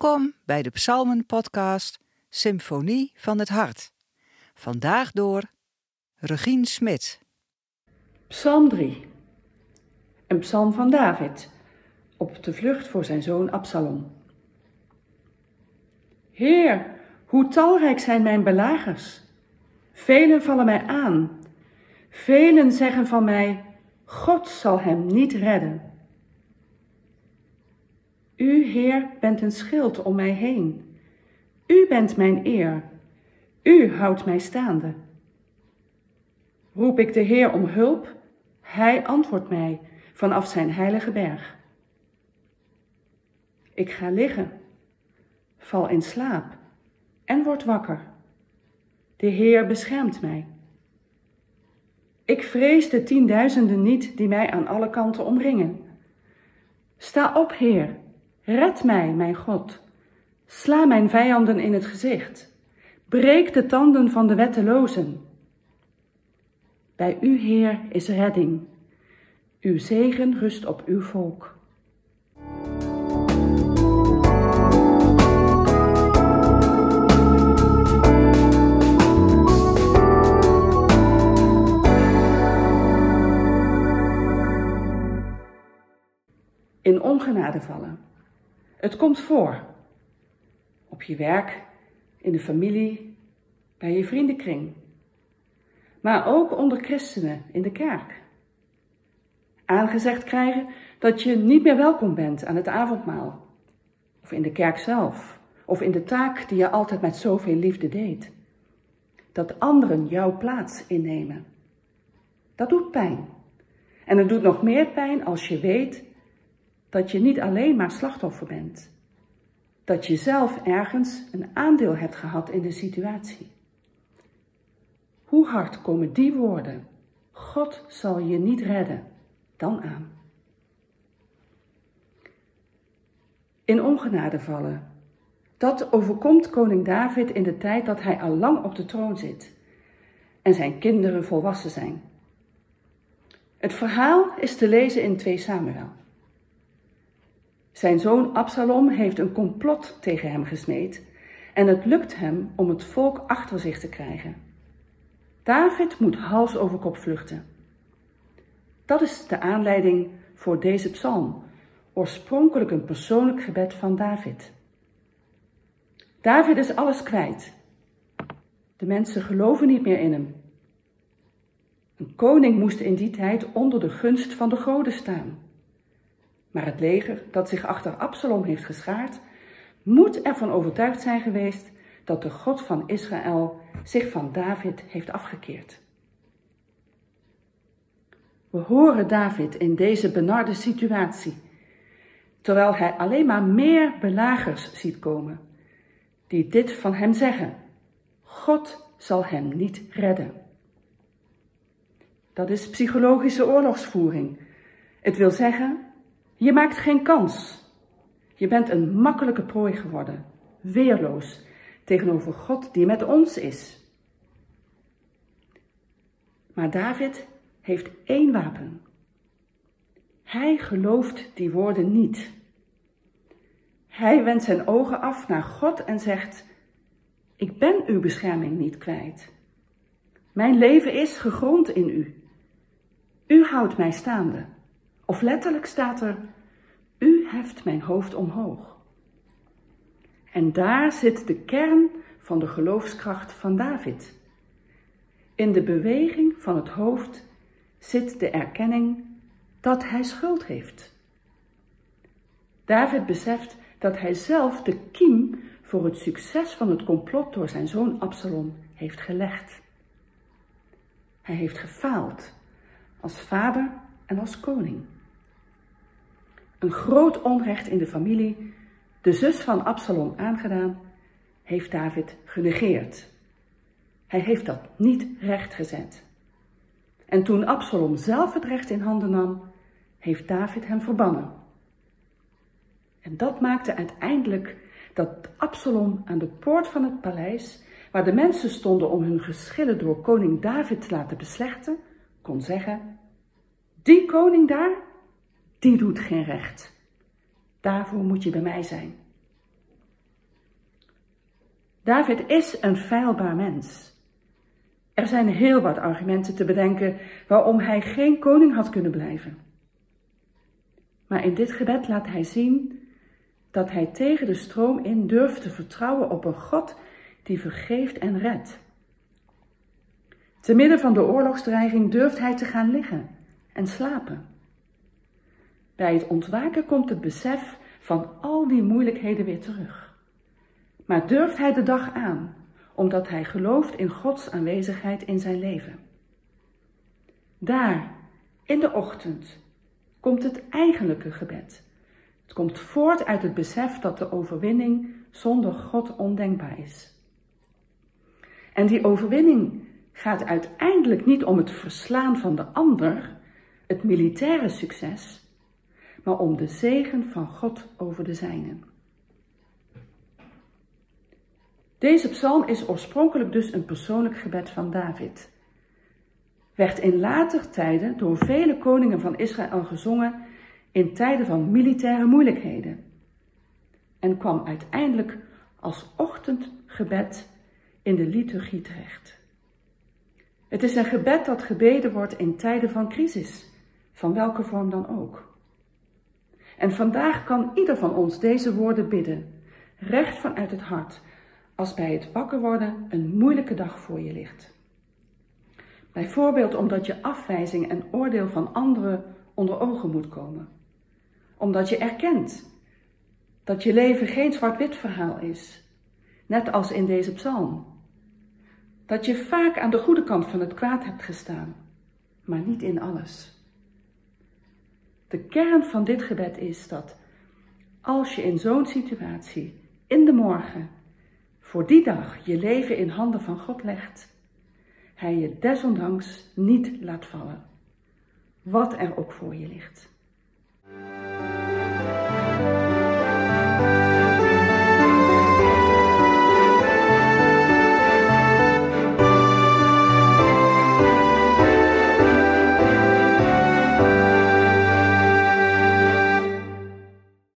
Welkom bij de Psalmen-podcast Symfonie van het Hart. Vandaag door Regine Smit. Psalm 3. Een psalm van David op de vlucht voor zijn zoon Absalom. Heer, hoe talrijk zijn mijn belagers. Velen vallen mij aan. Velen zeggen van mij, God zal hem niet redden. U, Heer, bent een schild om mij heen. U bent mijn eer. U houdt mij staande. Roep ik de Heer om hulp, Hij antwoordt mij vanaf zijn heilige berg. Ik ga liggen, val in slaap en word wakker. De Heer beschermt mij. Ik vrees de tienduizenden niet die mij aan alle kanten omringen. Sta op, Heer, red mij, mijn God. Sla mijn vijanden in het gezicht. Breek de tanden van de wettelozen. Bij u, Heer, is redding. Uw zegen rust op uw volk. In ongenade vallen. Het komt voor. Op je werk, in de familie, bij je vriendenkring. Maar ook onder christenen in de kerk. Aangezegd krijgen dat je niet meer welkom bent aan het avondmaal. Of in de kerk zelf. Of in de taak die je altijd met zoveel liefde deed. Dat anderen jouw plaats innemen. Dat doet pijn. En het doet nog meer pijn als je weet dat je niet alleen maar slachtoffer bent. Dat je zelf ergens een aandeel hebt gehad in de situatie. Hoe hard komen die woorden, God zal je niet redden, dan aan? In ongenade vallen. Dat overkomt koning David in de tijd dat hij al lang op de troon zit en zijn kinderen volwassen zijn. Het verhaal is te lezen in 2 Samuel. Zijn zoon Absalom heeft een complot tegen hem gesmeed en het lukt hem om het volk achter zich te krijgen. David moet hals over kop vluchten. Dat is de aanleiding voor deze psalm, oorspronkelijk een persoonlijk gebed van David. David is alles kwijt. De mensen geloven niet meer in hem. Een koning moest in die tijd onder de gunst van de goden staan. Maar het leger dat zich achter Absalom heeft geschaard, moet ervan overtuigd zijn geweest dat de God van Israël zich van David heeft afgekeerd. We horen David in deze benarde situatie, terwijl hij alleen maar meer belagers ziet komen, die dit van hem zeggen: God zal hem niet redden. Dat is psychologische oorlogsvoering. Het wil zeggen, je maakt geen kans. Je bent een makkelijke prooi geworden, weerloos tegenover God die met ons is. Maar David heeft één wapen. Hij gelooft die woorden niet. Hij wendt zijn ogen af naar God en zegt: Ik ben uw bescherming niet kwijt. Mijn leven is gegrond in u. U houdt mij staande. Of letterlijk staat er: U heft mijn hoofd omhoog. En daar zit de kern van de geloofskracht van David. In de beweging van het hoofd zit de erkenning dat hij schuld heeft. David beseft dat hij zelf de kiem voor het succes van het complot door zijn zoon Absalom heeft gelegd. Hij heeft gefaald als vader en als koning. Een groot onrecht in de familie, de zus van Absalom aangedaan, heeft David genegeerd. Hij heeft dat niet rechtgezet. En toen Absalom zelf het recht in handen nam, heeft David hem verbannen. En dat maakte uiteindelijk dat Absalom aan de poort van het paleis, waar de mensen stonden om hun geschillen door koning David te laten beslechten, kon zeggen: Die koning daar, die doet geen recht. Daarvoor moet je bij mij zijn. David is een feilbaar mens. Er zijn heel wat argumenten te bedenken waarom hij geen koning had kunnen blijven. Maar in dit gebed laat hij zien dat hij tegen de stroom in durft te vertrouwen op een God die vergeeft en redt. Te midden van de oorlogsdreiging durft hij te gaan liggen en slapen. Bij het ontwaken komt het besef van al die moeilijkheden weer terug. Maar durft hij de dag aan, omdat hij gelooft in Gods aanwezigheid in zijn leven. Daar, in de ochtend, komt het eigenlijke gebed. Het komt voort uit het besef dat de overwinning zonder God ondenkbaar is. En die overwinning gaat uiteindelijk niet om het verslaan van de ander, het militaire succes, maar om de zegen van God over de zijnen. Deze psalm is oorspronkelijk dus een persoonlijk gebed van David. Werd in later tijden door vele koningen van Israël gezongen in tijden van militaire moeilijkheden. En kwam uiteindelijk als ochtendgebed in de liturgie terecht. Het is een gebed dat gebeden wordt in tijden van crisis, van welke vorm dan ook. En vandaag kan ieder van ons deze woorden bidden, recht vanuit het hart, als bij het wakker worden een moeilijke dag voor je ligt. Bijvoorbeeld omdat je afwijzing en oordeel van anderen onder ogen moet komen. Omdat je erkent dat je leven geen zwart-wit verhaal is, net als in deze psalm. Dat je vaak aan de goede kant van het kwaad hebt gestaan, maar niet in alles. De kern van dit gebed is dat als je in zo'n situatie in de morgen voor die dag je leven in handen van God legt, Hij je desondanks niet laat vallen, wat er ook voor je ligt.